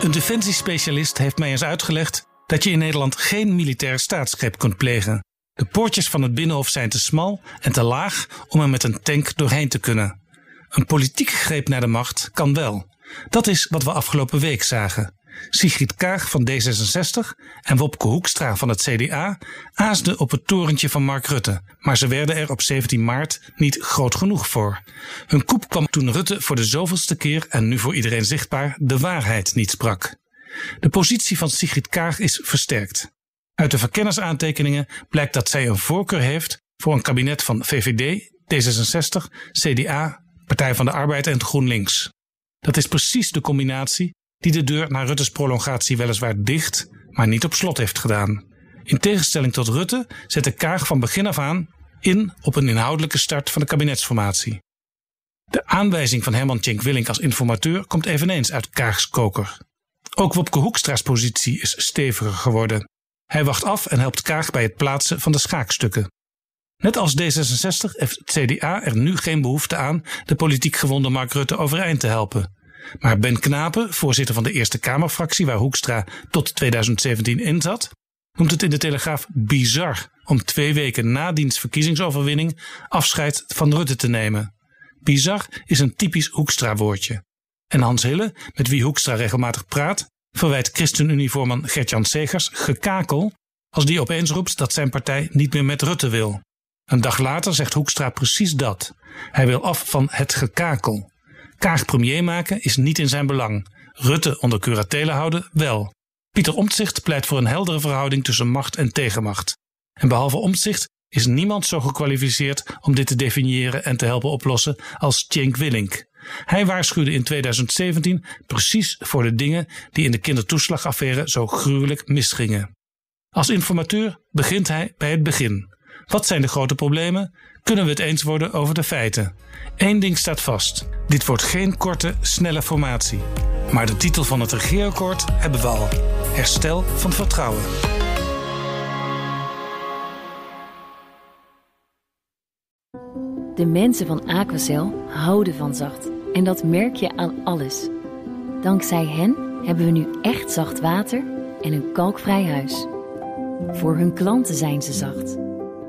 Een defensiespecialist heeft mij eens uitgelegd dat je in Nederland geen militair staatsgreep kunt plegen. De poortjes van het binnenhof zijn te smal en te laag om er met een tank doorheen te kunnen. Een politieke greep naar de macht kan wel. Dat is wat we afgelopen week zagen. Sigrid Kaag van D66 en Wopke Hoekstra van het CDA aasden op het torentje van Mark Rutte, maar ze werden er op 17 maart niet groot genoeg voor. Hun koep kwam toen Rutte voor de zoveelste keer en nu voor iedereen zichtbaar de waarheid niet sprak. De positie van Sigrid Kaag is versterkt. Uit de verkennersaantekeningen blijkt dat zij een voorkeur heeft voor een kabinet van VVD, D66, CDA, Partij van de Arbeid en GroenLinks. Dat is precies de combinatie die de deur naar Rutte's prolongatie weliswaar dicht, maar niet op slot heeft gedaan. In tegenstelling tot Rutte zette Kaag van begin af aan in op een inhoudelijke start van de kabinetsformatie. De aanwijzing van Herman Tjenk Willink als informateur komt eveneens uit Kaags koker. Ook Wopke Hoekstra's positie is steviger geworden. Hij wacht af en helpt Kaag bij het plaatsen van de schaakstukken. Net als D66 heeft het CDA er nu geen behoefte aan de politiek gewonde Mark Rutte overeind te helpen. Maar Ben Knapen, voorzitter van de Eerste Kamerfractie waar Hoekstra tot 2017 in zat, noemt het in de Telegraaf bizar om twee weken na diens verkiezingsoverwinning afscheid van Rutte te nemen. Bizar is een typisch Hoekstra-woordje. En Hans Hille, met wie Hoekstra regelmatig praat, verwijt ChristenUnie-voorman Gertjan Segers gekakel als die opeens roept dat zijn partij niet meer met Rutte wil. Een dag later zegt Hoekstra precies dat. Hij wil af van het gekakel. Kaag premier maken is niet in zijn belang. Rutte onder curatele houden wel. Pieter Omtzigt pleit voor een heldere verhouding tussen macht en tegenmacht. En behalve Omtzigt is niemand zo gekwalificeerd om dit te definiëren en te helpen oplossen als Cenk Willink. Hij waarschuwde in 2017 precies voor de dingen die in de kindertoeslagaffaire zo gruwelijk misgingen. Als informateur begint hij bij het begin. Wat zijn de grote problemen? Kunnen we het eens worden over de feiten? Eén ding staat vast. Dit wordt geen korte, snelle formatie. Maar de titel van het regeerakkoord hebben we al. Herstel van vertrouwen. De mensen van Aquacel houden van zacht. En dat merk je aan alles. Dankzij hen hebben we nu echt zacht water en een kalkvrij huis. Voor hun klanten zijn ze zacht.